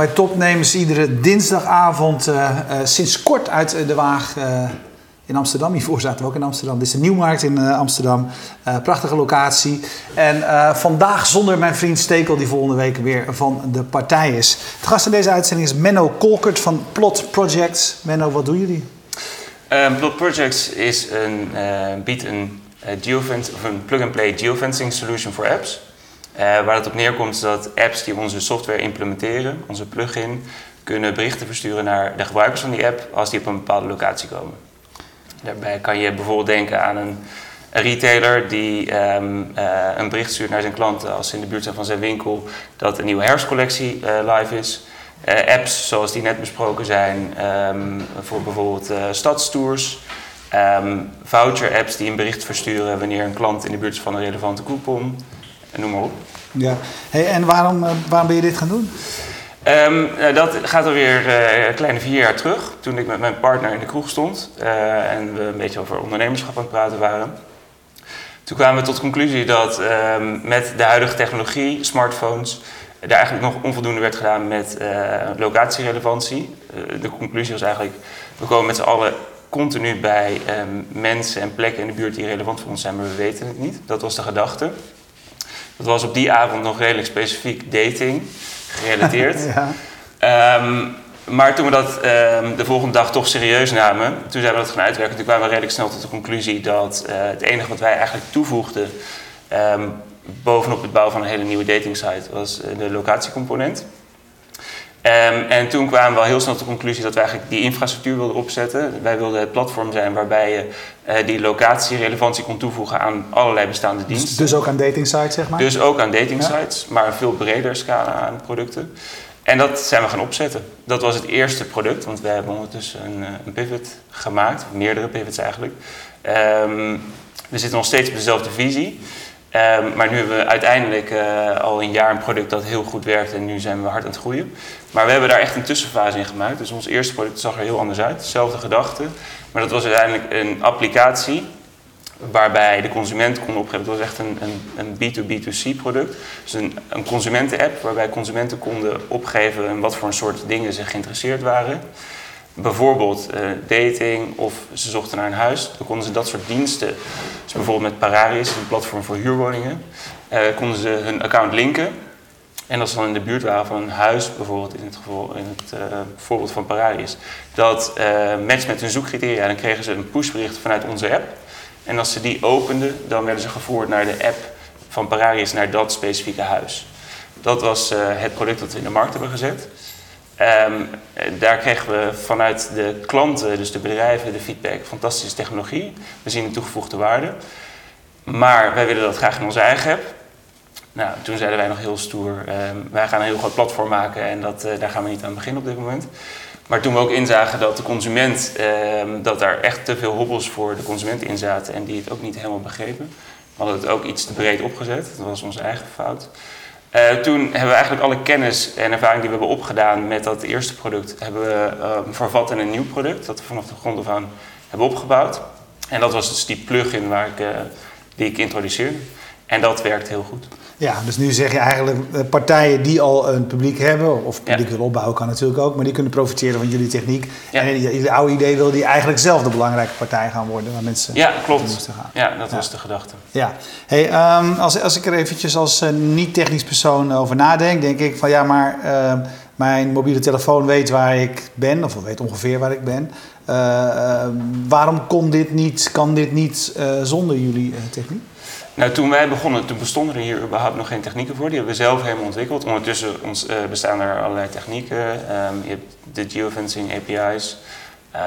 bij Topnemers. Iedere dinsdagavond uh, uh, sinds kort uit de Waag in Amsterdam. Hiervoor zaten we ook in Amsterdam. Dit is de Nieuwmarkt in Amsterdam. prachtige locatie. En vandaag zonder mijn vriend Stekel, die volgende week weer van de partij is. Het gast in deze uitzending is Menno Kolkert van Plot Projects. Menno, wat doen jullie? Um, Plot Projects is een, biedt een, geofence, of een plug-and-play geofencing solution voor apps. Uh, waar het op neerkomt is dat apps die onze software implementeren, onze plugin, kunnen berichten versturen naar de gebruikers van die app als die op een bepaalde locatie komen. Daarbij kan je bijvoorbeeld denken aan een, retailer die um, uh, een bericht stuurt naar zijn klanten als ze in de buurt zijn van zijn winkel dat een nieuwe herfstcollectie uh, live is. apps zoals die net besproken zijn um, voor bijvoorbeeld stadstours. Um, voucher apps die een bericht versturen wanneer een klant in de buurt is van een relevante coupon en noem maar op. Ja. Hey, en waarom, uh, waarom ben je dit gaan doen? Um, uh, dat gaat alweer uh, een kleine vier jaar terug, toen ik met mijn partner in de kroeg stond en we een beetje over ondernemerschap aan het praten waren. Toen kwamen we tot de conclusie dat um, met de huidige technologie, smartphones, er eigenlijk nog onvoldoende werd gedaan met locatierelevantie. de conclusie was eigenlijk, we komen met z'n allen continu bij um, mensen en plekken in de buurt die relevant voor ons zijn, maar we weten het niet. Dat was de gedachte. Dat was op die avond nog redelijk specifiek dating gerelateerd. ja. um, maar toen we dat um, de volgende dag toch serieus namen, toen zijn we dat gaan uitwerken. Toen kwamen we redelijk snel tot de conclusie dat uh, het enige wat wij eigenlijk toevoegden um, bovenop het bouwen van een hele nieuwe datingsite was uh, de locatiecomponent. Um, en toen kwamen we al heel snel tot de conclusie dat we eigenlijk die infrastructuur wilden opzetten. Wij wilden het platform zijn waarbij je uh, die locatierelevantie kon toevoegen aan allerlei bestaande diensten. Dus, dus ook aan dating sites, zeg maar? Dus ook aan dating sites, ja. maar een veel breder scala aan producten. En dat zijn we gaan opzetten. Dat was het eerste product, want we hebben ondertussen een, een pivot gemaakt, meerdere pivots eigenlijk. Um, we zitten nog steeds op dezelfde visie. Um, maar nu hebben we uiteindelijk uh, al een jaar een product dat heel goed werkt en nu zijn we hard aan het groeien. Maar we hebben daar echt een tussenfase in gemaakt. Dus ons eerste product zag er heel anders uit, dezelfde gedachte. Maar dat was uiteindelijk een applicatie waarbij de consument kon opgeven. Het was echt een, een, een B2B2C product. Dus een, een consumenten-app waarbij consumenten konden opgeven wat voor een soort dingen ze geïnteresseerd waren. Bijvoorbeeld uh, dating of ze zochten naar een huis. Dan konden ze dat soort diensten, dus bijvoorbeeld met Pararius, een platform voor huurwoningen, uh, konden ze hun account linken. En als ze dan in de buurt waren van een huis, bijvoorbeeld in het, geval, in het uh, voorbeeld van Pararius, dat matcht met hun zoekcriteria, dan kregen ze een pushbericht vanuit onze app. En als ze die openden, dan werden ze gevoerd naar de app van Pararius, naar dat specifieke huis. Dat was het product dat we in de markt hebben gezet. Um, daar kregen we vanuit de klanten, dus de bedrijven, de feedback: fantastische technologie. We zien een toegevoegde waarde. Maar wij willen dat graag in onze eigen app. Nou, toen zeiden wij nog heel stoer: um, wij gaan een heel groot platform maken en dat, uh, daar gaan we niet aan beginnen op dit moment. Maar toen we ook inzagen dat de consument, um, dat daar echt te veel hobbels voor de consument in zaten en die het ook niet helemaal begrepen, we hadden het ook iets te breed opgezet. Dat was onze eigen fout. Uh, toen hebben we eigenlijk alle kennis en ervaring die we hebben opgedaan met dat eerste product, hebben we uh, vervat in een nieuw product dat we vanaf de grond af hebben opgebouwd. En dat was dus die plugin waar ik, uh, die ik introduceerde. En dat werkt heel goed. Ja, dus nu zeg je eigenlijk partijen die al een publiek hebben, of publiek ja. willen opbouwen kan natuurlijk ook, maar die kunnen profiteren van jullie techniek. Ja. En jullie oude idee wil die eigenlijk zelf de belangrijke partij gaan worden waar mensen ja, klopt. moesten gaan. Ja, dat ja. was de gedachte. Ja, hey, um, als, als ik er eventjes als uh, niet-technisch persoon over nadenk, denk ik van ja, maar uh, mijn mobiele telefoon weet waar ik ben, of weet ongeveer waar ik ben. Uh, uh, waarom kon dit niet, kan dit niet zonder jullie techniek? Nou, toen wij begonnen, toen bestonden er hier überhaupt nog geen technieken voor. Die hebben we zelf helemaal ontwikkeld. Ondertussen ons, uh, bestaan er allerlei technieken. Um, je hebt de geofencing API's. Uh,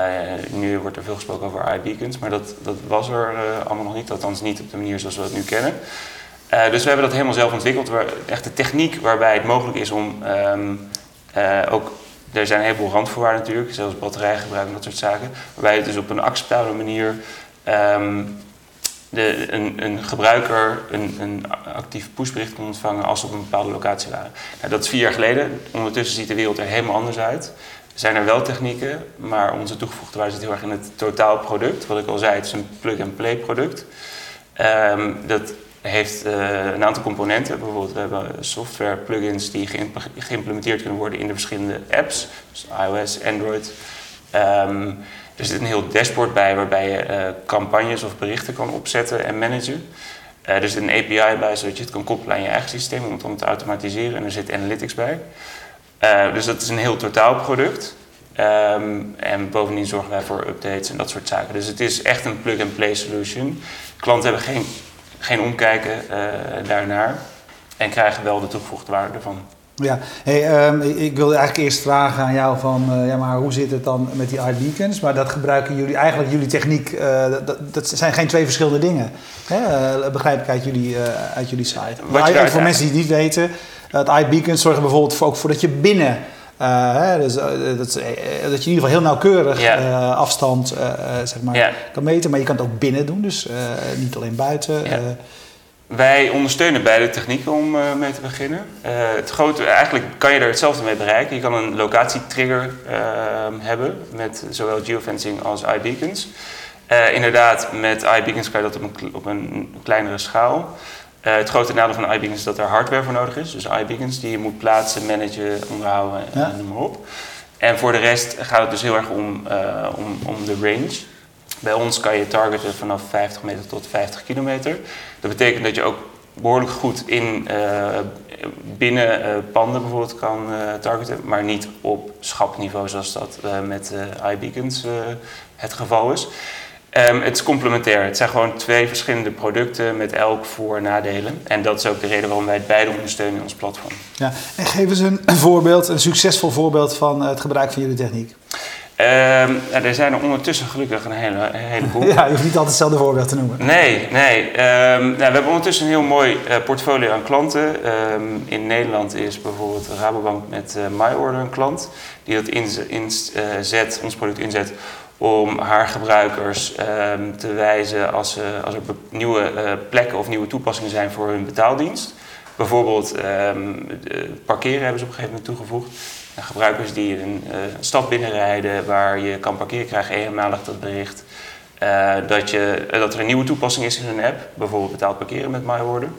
nu wordt er veel gesproken over iBeacons, maar dat, dat was er uh, allemaal nog niet. Althans niet op de manier zoals we het nu kennen. dus we hebben dat helemaal zelf ontwikkeld. Waar, echt de techniek waarbij het mogelijk is om um, ook... Er zijn een heleboel randvoorwaarden natuurlijk, zoals batterijgebruik en dat soort zaken. Waarbij je dus op een acceptabele manier... Um, de, een, een, gebruiker een, een, actief pushbericht kon ontvangen als ze op een bepaalde locatie waren. Nou, dat is vier jaar geleden. Ondertussen ziet de wereld er helemaal anders uit. Er zijn er wel technieken, maar onze toegevoegde waarde zit heel erg in het totaalproduct. Wat ik al zei, het is een plug-and-play product. Um, dat heeft een aantal componenten. Bijvoorbeeld, we hebben software plugins die geïmplementeerd kunnen worden in de verschillende apps. Dus iOS, Android. Ehm, er zit een heel dashboard bij waarbij je campagnes of berichten kan opzetten en managen. er zit een API bij zodat je het kan koppelen aan je eigen systeem om het te automatiseren. En er zit analytics bij. dus dat is een heel totaal product. Ehm, en bovendien zorgen wij voor updates en dat soort zaken. Dus het is echt een plug-and-play solution. Klanten hebben geen, geen omkijken daarnaar en krijgen wel de toegevoegde waarde ervan. Ja, hey, ehm, ik wilde eigenlijk eerst vragen aan jou van, uh, ja, maar hoe zit het dan met die iBeacons? Maar dat gebruiken jullie, eigenlijk jullie techniek, uh, dat, dat, zijn geen twee verschillende dingen. Hè? begrijp ik uit jullie, uit jullie site. Wat voor mensen die het niet weten, het iBeacons zorgen bijvoorbeeld ook voor dat je binnen uh, dus, uh, dat, uh, dat, je in ieder geval heel nauwkeurig afstand zeg maar, kan meten. Maar je kan het ook binnen doen, dus niet alleen buiten. Wij ondersteunen beide technieken om mee te beginnen. het grote, eigenlijk kan je er hetzelfde mee bereiken. Je kan een locatietrigger ehm, hebben met zowel geofencing als iBeacons. inderdaad, met iBeacons kan je dat op een, op een kleinere schaal. Het grote nadeel van iBeacons is dat er hardware voor nodig is. Dus iBeacons die je moet plaatsen, managen, onderhouden en noem maar op. En voor de rest gaat het dus heel erg om, om, om de range. Bij ons kan je targeten vanaf 50 meter tot 50 kilometer. Dat betekent dat je ook behoorlijk goed in uh, binnen panden bijvoorbeeld kan targeten, maar niet op schapniveau zoals dat met iBeacons het geval is. Um, het is complementair. Het zijn gewoon twee verschillende producten met elk voor- en nadelen. En dat is ook de reden waarom wij het beide ondersteunen in ons platform. Ja, en geef eens een voorbeeld, een succesvol voorbeeld van het gebruik van jullie techniek. Um, nou, er zijn er ondertussen gelukkig een, hele, een heleboel. ja, je hoeft niet altijd hetzelfde voorbeeld te noemen. Nee, nee. Um, nou, we hebben ondertussen een heel mooi uh, portfolio aan klanten. in Nederland is bijvoorbeeld Rabobank met uh, MyOrder een klant die dat inzet, inzet, ons product inzet om haar gebruikers te wijzen als, als er nieuwe plekken of nieuwe toepassingen zijn voor hun betaaldienst. Bijvoorbeeld parkeren hebben ze op een gegeven moment toegevoegd. Gebruikers die een uh, stad binnenrijden waar je kan parkeren krijgen eenmalig dat bericht. dat, je, dat er een nieuwe toepassing is in hun app, bijvoorbeeld betaald parkeren met MyOrder.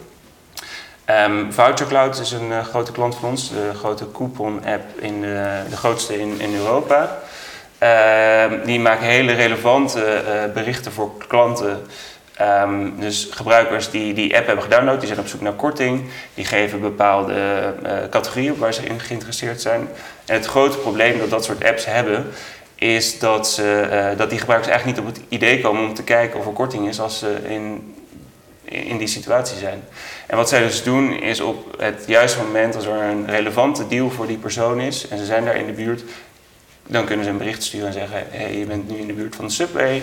Um, VoucherCloud is een grote klant van ons, de grote coupon-app, in de, de grootste in, in Europa. Ehm, die maken hele relevante berichten voor klanten. Um, dus gebruikers die die app hebben gedownload, die zijn op zoek naar korting. Die geven bepaalde uh, categorieën waar ze in geïnteresseerd zijn. En het grote probleem dat dat soort apps hebben, is dat, ze, uh, dat die gebruikers eigenlijk niet op het idee komen om te kijken of er korting is als ze in, in die situatie zijn. En wat zij dus doen is op het juiste moment, als er een relevante deal voor die persoon is en ze zijn daar in de buurt, dan kunnen ze een bericht sturen en zeggen: hey, je bent nu in de buurt van de subway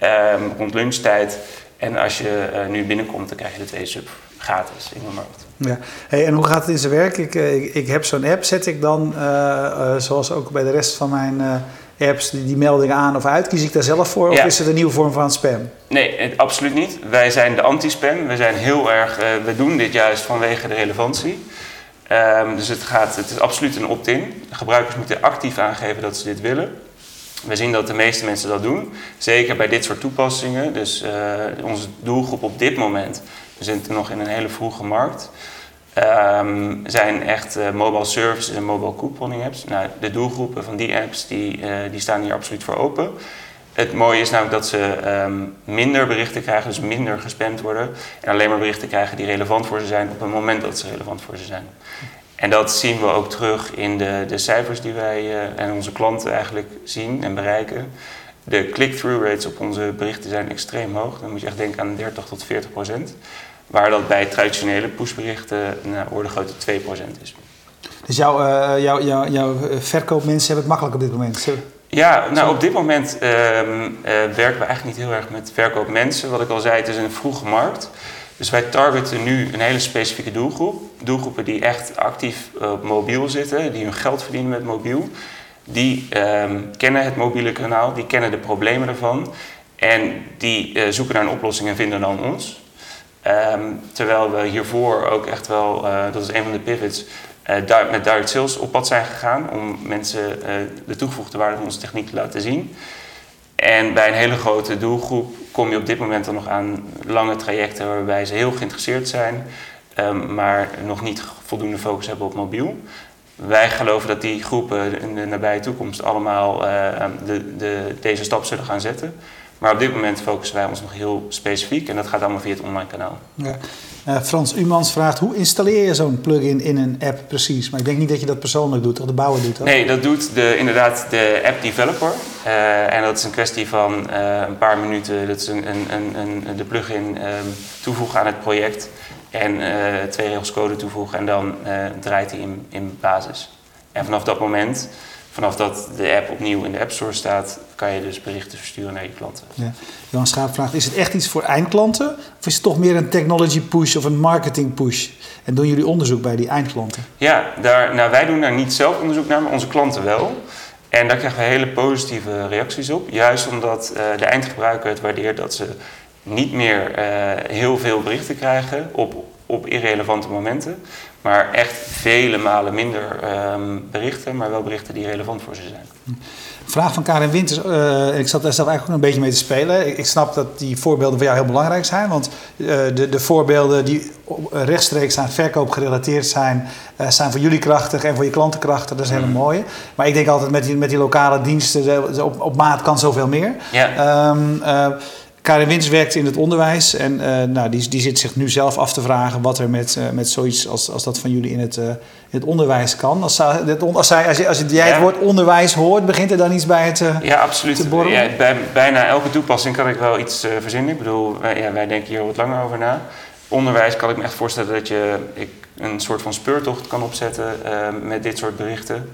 um, rond lunchtijd. En als je uh, nu binnenkomt, dan krijg je de twee sub gratis. in de markt. Ja. Hey, en hoe gaat het in zijn werk? Ik, eh, ik, ik heb zo'n app, zet ik dan, uh, zoals ook bij de rest van mijn apps, die, die, meldingen aan of uit? Kies ik daar zelf voor? Of is het een nieuwe vorm van spam? Nee, absoluut niet. Wij zijn de anti-spam. We zijn heel erg, we doen dit juist vanwege de relevantie. Um, dus het, gaat, het is absoluut een opt-in. Gebruikers moeten actief aangeven dat ze dit willen. We zien dat de meeste mensen dat doen. Zeker bij dit soort toepassingen. Dus uh, onze doelgroep op dit moment, we zitten nog in een hele vroege markt, um, zijn echt uh, mobile services en mobile couponing apps. Nou, de doelgroepen van die apps die, uh, die staan hier absoluut voor open. Het mooie is namelijk dat ze um, minder berichten krijgen, dus minder gespamd worden. En alleen maar berichten krijgen die relevant voor ze zijn op het moment dat ze relevant voor ze zijn. En dat zien we ook terug in de, de cijfers die wij uh, en onze klanten eigenlijk zien en bereiken. De click-through rates op onze berichten zijn extreem hoog. Dan moet je echt denken aan 30 tot 40 procent. Waar dat bij traditionele pushberichten naar orde grote 2 procent is. Dus jouw, uh, jouw, jouw, jouw verkoopmensen hebben het makkelijk op dit moment? Ja, nou op dit moment um, uh, werken we eigenlijk niet heel erg met verkoopmensen. Wat ik al zei, het is een vroege markt. Dus wij targeten nu een hele specifieke doelgroep. Doelgroepen die echt actief op mobiel zitten, die hun geld verdienen met mobiel. Die um, kennen het mobiele kanaal, die kennen de problemen ervan. En die uh, zoeken naar een oplossing en vinden dan ons. Um, terwijl we hiervoor ook echt wel, uh, dat is een van de pivots, met direct sales op pad zijn gegaan om mensen de toegevoegde waarde van onze techniek te laten zien. En bij een hele grote doelgroep kom je op dit moment dan nog aan lange trajecten waarbij ze heel geïnteresseerd zijn, ehm, maar nog niet voldoende focus hebben op mobiel. Wij geloven dat die groepen in de nabije toekomst allemaal uh, de, de, deze stap zullen gaan zetten. Maar op dit moment focussen wij ons nog heel specifiek en dat gaat allemaal via het online kanaal. Ja. Uh, Frans Umans vraagt, hoe installeer je zo'n plugin in een app precies? Maar ik denk niet dat je dat persoonlijk doet, of de bouwer doet dat? Nee, dat doet de, inderdaad de app developer. Uh, en dat is een kwestie van uh, een paar minuten. Dat is een, een, een, een de plugin um, toevoegen aan het project. En twee regels code toevoegen en dan draait hij in, in basis. En vanaf dat moment vanaf dat de app opnieuw in de App Store staat, kan je dus berichten versturen naar je klanten. Ja. Johan Schaap vraagt, is het echt iets voor eindklanten? Of is het toch meer een technology push of een marketing push? En doen jullie onderzoek bij die eindklanten? Ja, daar, nou, wij doen daar niet zelf onderzoek naar, maar onze klanten wel. En daar krijgen we hele positieve reacties op. Juist omdat uh, de eindgebruiker het waardeert dat ze niet meer uh, heel veel berichten krijgen op, op irrelevante momenten. Maar echt vele malen minder um, berichten, maar wel berichten die relevant voor ze zijn. Vraag van Karin Winters. Uh, ik zat daar zelf eigenlijk ook een beetje mee te spelen. Ik, ik, snap dat die voorbeelden voor jou heel belangrijk zijn. Want uh, de, de, voorbeelden die rechtstreeks aan verkoop gerelateerd zijn, uh, zijn voor jullie krachtig en voor je klanten krachtig. Dat is een hele mm. mooie. Maar ik denk altijd met die, met die lokale diensten, op, op maat kan zoveel meer. Ja. Um, Karin Wins werkt in het onderwijs en uh, nou, die, die zit zich nu zelf af te vragen wat er met, uh, met zoiets als, als dat van jullie in het, uh, in het onderwijs kan. Als, als, zij, als, als jij het woord onderwijs hoort, begint er dan iets bij het Ja, absoluut. Ja, bij bijna elke toepassing kan ik wel iets verzinnen. Ik bedoel, wij, ja, wij denken hier wat langer over na. Onderwijs kan ik me echt voorstellen dat je ik, een soort van speurtocht kan opzetten met dit soort berichten.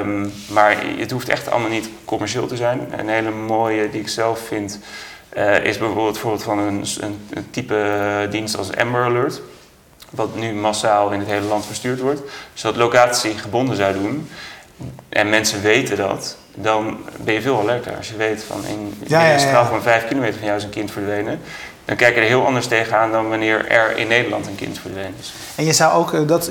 Um, maar het hoeft echt allemaal niet commercieel te zijn. Een hele mooie die ik zelf vind uh, is bijvoorbeeld voorbeeld van een, een, een, type dienst als Amber Alert, wat nu massaal in het hele land verstuurd wordt. Dus dat locatie gebonden zou doen en mensen weten dat, dan ben je veel alerter. Als je weet van in, in een straal van vijf kilometer van jou is een kind verdwenen, dan kijk je er heel anders tegenaan dan wanneer er in Nederland een kind verdwenen is. En je zou ook, eh, dat,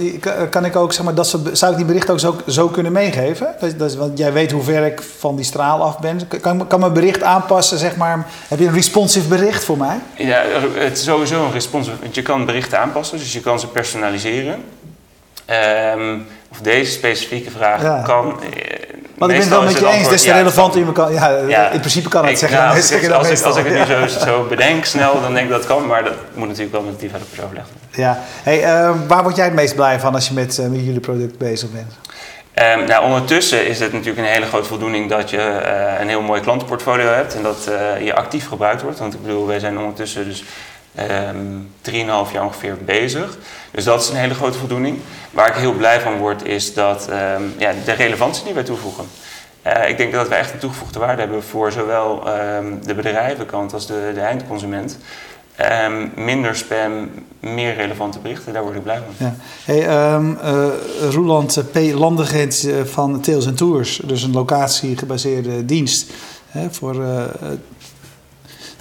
kan ik ook, zeg maar, dat zou ik die bericht ook zo, zo kunnen meegeven? Dat, dat, want jij weet hoe ver ik van die straal af ben. Kan, kan mijn bericht aanpassen, zeg maar? Heb je een responsive bericht voor mij? Ja, het is sowieso een responsive, want je kan berichten aanpassen, dus je kan ze personaliseren. Um, of deze specifieke vraag kan. Eh, want ik ben het wel met je eens, het is relevant in kan, ja, in principe kan het zeggen. Als, ik, als, ik, als ik het nu zo, zo, bedenk snel, dan denk ik dat het kan, maar dat moet natuurlijk wel met de developers overleggen. Ja, hey, uh, waar word jij het meest blij van als je met, uh, met jullie product bezig bent? Um, nou, ondertussen is het natuurlijk een hele grote voldoening dat je uh, een heel mooi klantenportfolio hebt en dat je actief gebruikt wordt. Want ik bedoel, wij zijn ondertussen dus um, ehm, 3,5 jaar ongeveer bezig. Dus dat is een hele grote voldoening. Waar ik heel blij van word, is dat um, ja, de relevantie die wij toevoegen. Uh, ik denk dat wij echt een toegevoegde waarde hebben voor zowel um, de bedrijvenkant als de, de eindconsument. Um, minder spam, meer relevante berichten, daar word ik blij van. Ja. Hey, um, uh, Roeland P. Landegent van Tails Tours, dus een locatie gebaseerde dienst hè, voor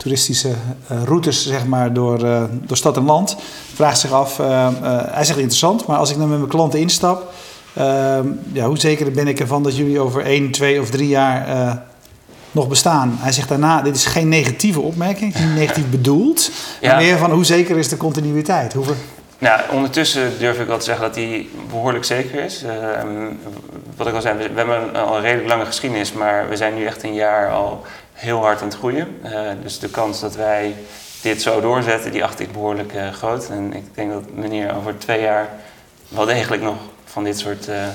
toeristische uh, routes zeg maar, door, uh, door stad en land. Vraagt zich af, uh, hij zegt interessant, maar als ik dan met mijn klanten instap, ehm, ja, hoe zeker ben ik ervan dat jullie over 1, 2 of 3 jaar nog bestaan? Hij zegt daarna, dit is geen negatieve opmerking, niet negatief bedoeld, ja. maar meer van hoe zeker is de continuïteit? Hoeveel... Nou, ondertussen durf ik wel te zeggen dat die behoorlijk zeker is. Ehm, wat ik al zei, we, we hebben al een redelijk lange geschiedenis, maar we zijn nu echt een jaar al heel hard aan het groeien. Uh, dus de kans dat wij dit zo doorzetten, die acht ik behoorlijk uh, groot. En ik denk dat meneer over twee jaar wel degelijk nog van dit soort uh,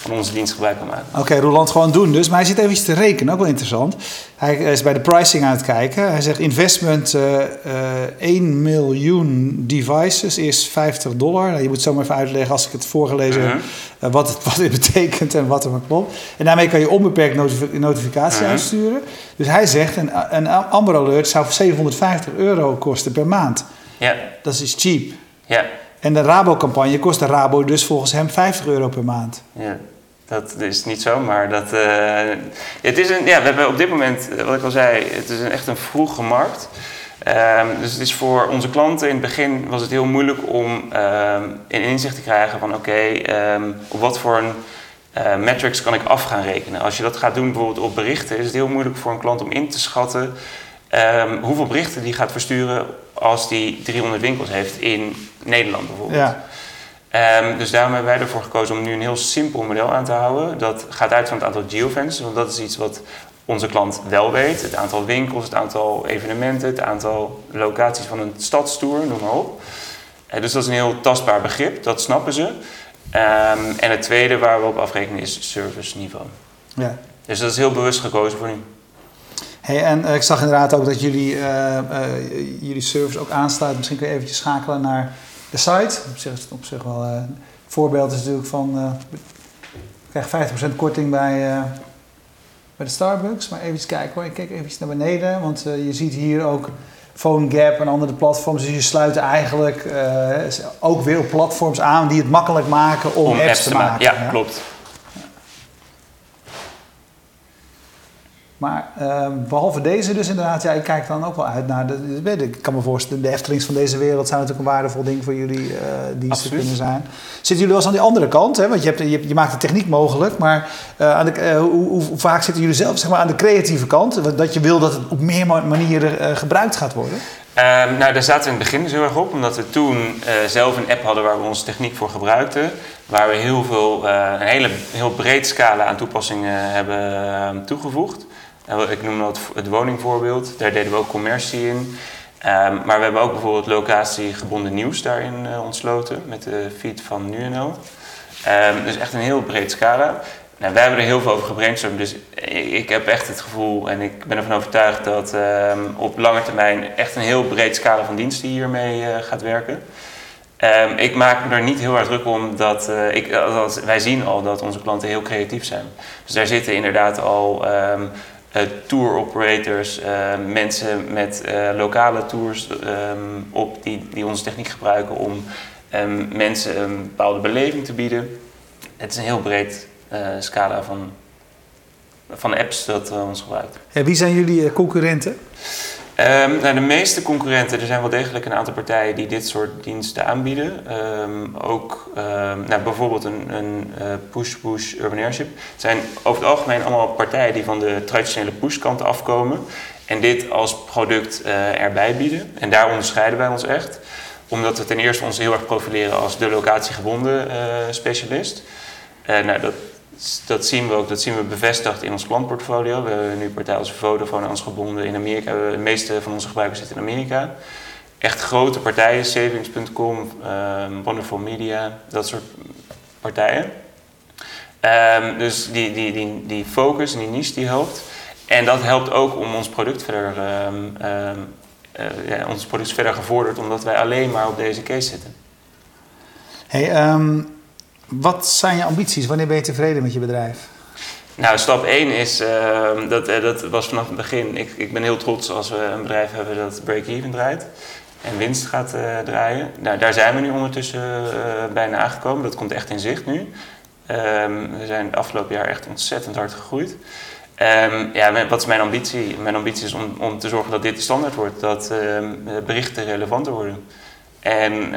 van onze dienst gebruik kan maken. Oké, okay, Roland gewoon doen dus. Maar hij zit even te rekenen, ook wel interessant. Hij is bij de pricing aan het kijken. Hij zegt investment uh, uh, 1 miljoen devices is 50 dollar. Nou, je moet zo maar even uitleggen als ik het voorgelezen heb, uh -huh. wat, het, wat dit betekent en wat er maar klopt. En daarmee kan je onbeperkt notif notificatie -huh. uitsturen. Dus hij zegt een, een Amber Alert zou 750 euro kosten per maand. Ja. Dat is cheap. Ja. En de Rabo-campagne kost de Rabo dus volgens hem 50 euro per maand. Ja, dat is niet zo, maar dat, uh, het is een, ja, we hebben op dit moment, eh, wat ik al zei, het is een, echt een vroege markt. Um, dus het is voor onze klanten in het begin was het heel moeilijk om um, een inzicht te krijgen van oké, um, op wat voor een uh, metrics kan ik af gaan rekenen. Als je dat gaat doen bijvoorbeeld op berichten, is het heel moeilijk voor een klant om in te schatten hoeveel berichten die gaat versturen als die 300 winkels heeft in Nederland bijvoorbeeld. Ja. Um, dus daarom hebben wij ervoor gekozen om nu een heel simpel model aan te houden. Dat gaat uit van het aantal geofences, want dat is iets wat onze klant wel weet. Het aantal winkels, het aantal evenementen, het aantal locaties van een stadstour, noem maar op. Uh, dus dat is een heel tastbaar begrip, dat snappen ze. Um, en het tweede waar we op afrekenen is service niveau. Ja. Dus dat is heel bewust gekozen voor nu. Hey, en uh, ik zag inderdaad ook dat jullie, uh, jullie service ook aansluit. Misschien kun je eventjes schakelen naar de site. Op zich is het op zich wel een voorbeeld is natuurlijk van... je krijgt 50% korting bij, bij de Starbucks. Maar even kijken hoor. Ik kijk even naar beneden. Want je ziet hier ook PhoneGap en andere platforms. Dus je sluit eigenlijk ook weer op platforms aan die het makkelijk maken om, om apps, te, maken. Ja, ja, klopt. Maar uh, behalve deze dus inderdaad, ja, ik kijk dan ook wel uit naar de, ik kan me voorstellen, de Eftelings van deze wereld zou natuurlijk een waardevol ding voor jullie uh, diensten kunnen zijn. Zitten jullie wel eens aan die andere kant? Hè? Want je, hebt, je, je maakt de techniek mogelijk, maar uh, aan de, uh, hoe, hoe, vaak zitten jullie zelf zeg maar, aan de creatieve kant? Dat je wil dat het op meer manieren gebruikt gaat worden? Um, nou, daar zaten we in het begin dus heel erg op, omdat we toen zelf een app hadden waar we onze techniek voor gebruikten. Waar we heel veel, een hele, heel breed scala aan toepassingen hebben ehm, toegevoegd. Ik noem dat het woningvoorbeeld. Daar deden we ook commercie in. Ehm, maar we hebben ook bijvoorbeeld locatiegebonden nieuws daarin uh, ontsloten met de feed van NuNL. Ehm, dus echt een heel breed scala. Nou, wij hebben er heel veel over gebrainstormd, dus ik heb echt het gevoel en ik ben ervan overtuigd dat um, op lange termijn echt een heel breed scala van diensten hiermee uh, gaat werken. ik maak me er niet heel erg druk om dat uh, ik, wij zien al dat onze klanten heel creatief zijn. Dus daar zitten inderdaad al tour operators, uh, mensen met uh, lokale tours um, op die, die onze techniek gebruiken om um, mensen een bepaalde beleving te bieden. Het is een heel breed scala van, van apps dat ons gebruikt. Wie zijn jullie concurrenten? Um, nou, de meeste concurrenten, er zijn wel degelijk een aantal partijen die dit soort diensten aanbieden. Um, ook um, nou, bijvoorbeeld een, uh, push-push urban airship. Het zijn over het algemeen allemaal partijen die van de traditionele push-kant afkomen. En dit als product uh, erbij bieden. En daar onderscheiden wij ons echt. Omdat we ten eerste ons heel erg profileren als de locatiegebonden uh, specialist. nou, dat, dat zien we ook, dat zien we bevestigd in ons klantportfolio. We hebben nu partijen als Vodafone aan ons gebonden in Amerika. De meeste van onze gebruikers zitten in Amerika. Echt grote partijen, savings.com, um, Wonderful Media, dat soort partijen. Um, dus die, die, die, die focus en die niche die helpt. En dat helpt ook om ons product verder, um, uh, ja, ons product verder gevorderd, omdat wij alleen maar op deze case zitten. Hey, wat zijn je ambities? Wanneer ben je tevreden met je bedrijf? Nou, stap 1 is, uh, dat, uh, dat was vanaf het begin. Ik, ik ben heel trots als we een bedrijf hebben dat break-even draait en winst gaat uh, draaien. Nou, daar zijn we nu ondertussen bijna aangekomen. Dat komt echt in zicht nu. Um, we zijn het afgelopen jaar echt ontzettend hard gegroeid. Um, ja, wat is mijn ambitie? Mijn ambitie is om, om te zorgen dat dit standaard wordt, dat ehm, berichten relevanter worden. En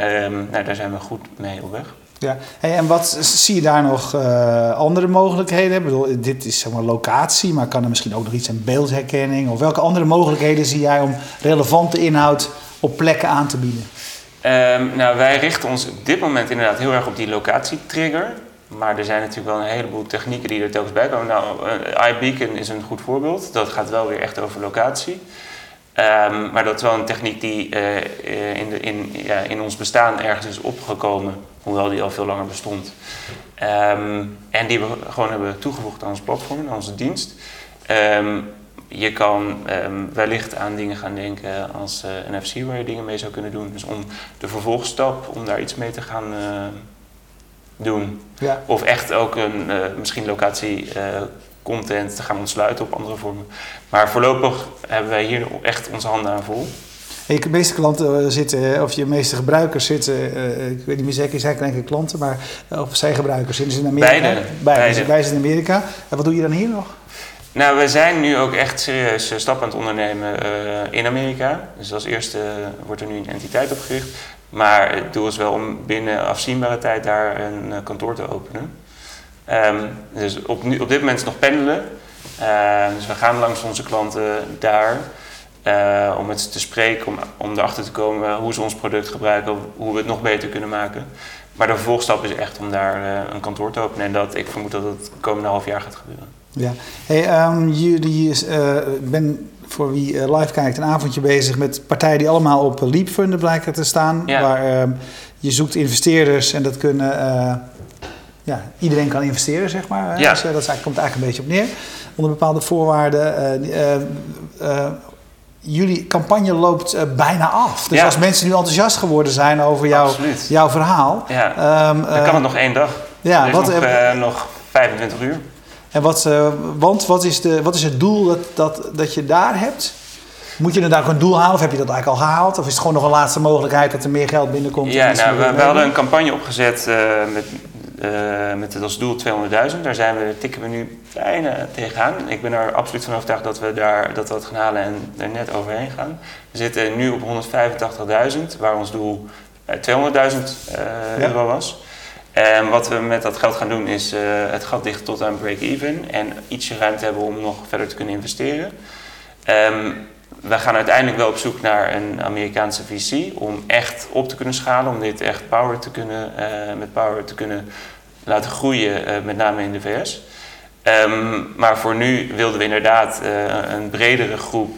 nou, daar zijn we goed mee op weg. Ja, en wat zie je daar nog uh, andere mogelijkheden? Ik bedoel, dit is zeg maar locatie, maar kan er misschien ook nog iets aan beeldherkenning? Of welke andere mogelijkheden zie jij om relevante inhoud op plekken aan te bieden? Um, nou, wij richten ons op dit moment inderdaad heel erg op die locatietrigger. Maar er zijn natuurlijk wel een heleboel technieken die er telkens bij komen. Nou, uh, iBeacon is een goed voorbeeld. Dat gaat wel weer echt over locatie. Um, maar dat is wel een techniek die uh, in, de, in, ja, in ons bestaan ergens is opgekomen hoewel die al veel langer bestond. Um, en die we gewoon hebben toegevoegd aan ons platform, aan onze dienst. Um, je kan wellicht aan dingen gaan denken als uh, NFC, waar je dingen mee zou kunnen doen. Dus om de vervolgstap, om daar iets mee te gaan uh, doen. Ja. Of echt ook een, misschien locatie content te gaan ontsluiten op andere vormen. Maar voorlopig hebben wij hier echt onze handen aan vol. Je meeste klanten eh, zitten, of je meeste gebruikers zitten, uh, ik weet niet meer zeker, zijn geen klanten, maar of zijn gebruikers zitten in Amerika? Beide. Beide. Wij zijn in Amerika. En wat doe je dan hier nog? Nou, we zijn nu ook echt serieus stappen aan het ondernemen uh, in Amerika. Dus als eerste wordt er nu een entiteit opgericht. Maar het doel is wel om binnen afzienbare tijd daar een kantoor te openen. Ehm, dus op, nu, op dit moment is het nog pendelen. Ehm, dus we gaan langs onze klanten daar eh, om met ze te spreken, om, om erachter te komen hoe ze ons product gebruiken, hoe we het nog beter kunnen maken. Maar de vervolgstap is echt om daar eh, een kantoor te openen en dat, ik vermoed dat het het komende half jaar gaat gebeuren. Ja, hey, um, jullie, uh, ben voor wie live kijkt een avondje bezig met partijen die allemaal op Leapfunder blijken te staan. Ja. Waar je zoekt investeerders en dat kunnen, ja, iedereen kan investeren zeg maar. Ja. Dus, dat is komt eigenlijk een beetje op neer. Onder bepaalde voorwaarden jullie campagne loopt bijna af. Dus als mensen nu enthousiast geworden zijn over jouw, jouw verhaal. Ja. Um, dan kan het nog één dag. Ja, wat, nog, nog 25 uur. En wat, want wat is, de, wat is het doel dat, dat, dat je daar hebt? Moet je daar ook een doel halen of heb je dat eigenlijk al gehaald? Of is het gewoon nog een laatste mogelijkheid dat er meer geld binnenkomt? Ja, nou, we, we, hadden een campagne opgezet met uh, met als doel 200.000. Daar zijn we, tikken we nu bijna tegenaan. Ik ben er absoluut van overtuigd dat we, daar, dat we gaan halen en er net overheen gaan. We zitten nu op 185.000, waar ons doel 200.000 uh, ja. euro was. En wat we met dat geld gaan doen is uh, het gat dichten tot aan break-even en ietsje ruimte hebben om nog verder te kunnen investeren. Um, we gaan uiteindelijk wel op zoek naar een Amerikaanse VC om echt op te kunnen schalen, om dit echt power te kunnen, uh, met power te kunnen laten groeien, uh, met name in de VS. Ehm, maar voor nu wilden we inderdaad uh, een bredere groep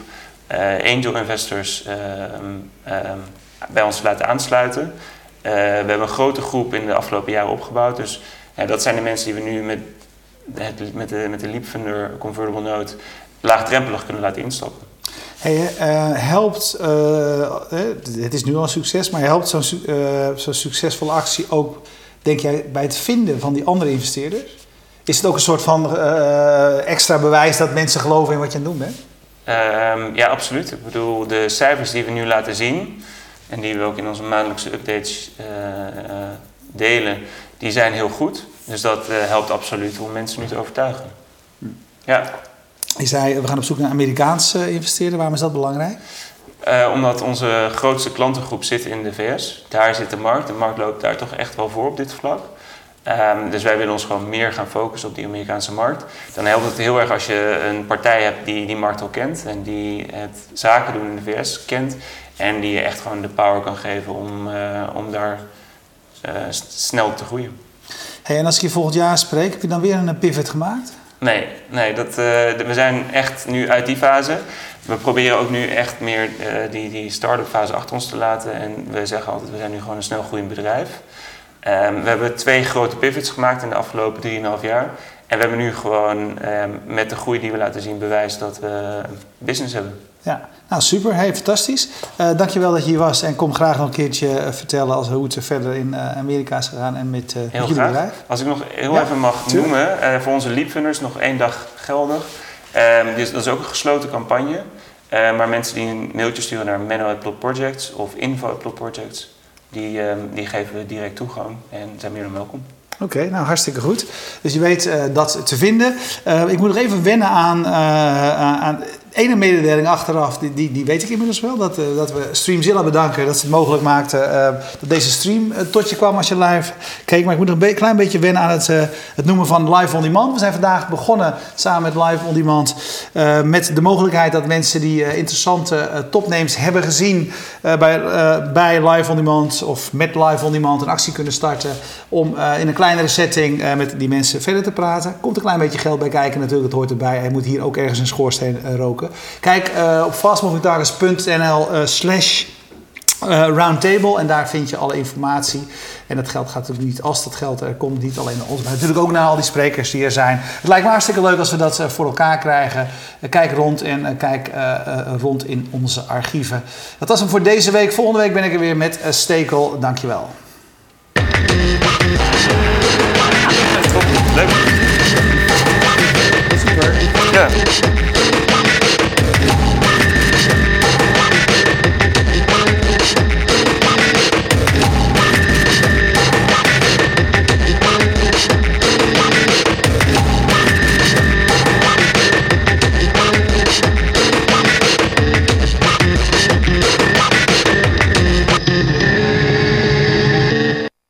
angel investors um, um, bij ons laten aansluiten. we hebben een grote groep in de afgelopen jaren opgebouwd. Dus dat zijn de mensen die we nu met, het, met de, met de Convertible Note laagdrempelig kunnen laten instappen. Hey, uh, helpt, uh, het is nu al een succes, maar helpt zo'n uh, zo succesvolle actie ook, denk jij, bij het vinden van die andere investeerders? Is het ook een soort van extra bewijs dat mensen geloven in wat je aan het doen bent? Um, ja, absoluut. Ik bedoel, de cijfers die we nu laten zien en die we ook in onze maandelijkse updates delen, die zijn heel goed. Dus dat helpt absoluut om mensen nu te overtuigen. Hm. Ja. Je zei, we gaan op zoek naar Amerikaanse investeerders. Waarom is dat belangrijk? Uh, omdat onze grootste klantengroep zit in de VS. Daar zit de markt. De markt loopt daar toch echt wel voor op dit vlak. Um, dus wij willen ons gewoon meer gaan focussen op die Amerikaanse markt. Dan helpt het heel erg als je een partij hebt die die markt al kent en die het zaken doen in de VS kent. En die je echt gewoon de power kan geven om, uh, om daar uh, snel te groeien. Hey, en als ik je volgend jaar spreek, heb je dan weer een pivot gemaakt? Nee, nee dat, uh, we zijn echt nu uit die fase. We proberen ook nu echt meer uh, die, die start-up fase achter ons te laten. En we zeggen altijd, we zijn nu gewoon een snel groeiend bedrijf. Um, we hebben twee grote pivots gemaakt in de afgelopen 3,5 jaar. En we hebben nu gewoon um, met de groei die we laten zien bewijs dat we business hebben. Ja, nou super, hey, fantastisch. Uh, dankjewel dat je hier was en kom graag nog een keertje uh, vertellen als, hoe het verder in uh, Amerika is gegaan en met, met jullie bedrijf. Als ik nog heel ja, even mag tuurlijk. noemen, voor onze Leapfunners nog één dag geldig. Um, dus dat is ook een gesloten campagne. maar mensen die een mailtje sturen naar Menno Projects of Info Projects, die, um, die geven we direct toegang en zijn meer dan welkom. Oké, okay, nou hartstikke goed. Dus je weet uh, dat te vinden. Uh, ik moet nog even wennen aan, uh, aan ene mededeling achteraf, die, die, die weet ik inmiddels wel. Dat, uh, dat we Streamzilla bedanken dat ze het mogelijk maakten uh, dat deze stream uh, tot je kwam als je live keek. Maar ik moet nog een klein beetje wennen aan het, het noemen van live on demand. We zijn vandaag begonnen samen met live on demand met de mogelijkheid dat mensen die interessante topnames hebben gezien bij, bij live on demand of met live on demand een actie kunnen starten om in een kleinere setting met die mensen verder te praten. Komt een klein beetje geld bij kijken natuurlijk, het hoort erbij. Hij moet hier ook ergens een schoorsteen roken. Kijk uh, op fastmovingtargets.nl uh, slash uh, roundtable en daar vind je alle informatie. En dat geld gaat natuurlijk niet, als dat geld er komt, niet alleen naar ons, maar natuurlijk ook naar al die sprekers die er zijn. Het lijkt me hartstikke leuk als we dat voor elkaar krijgen. kijk rond en kijk rond in onze archieven. Dat was hem voor deze week. Volgende week ben ik er weer met Stekel. Dankjewel. Leuk. Super. Ja.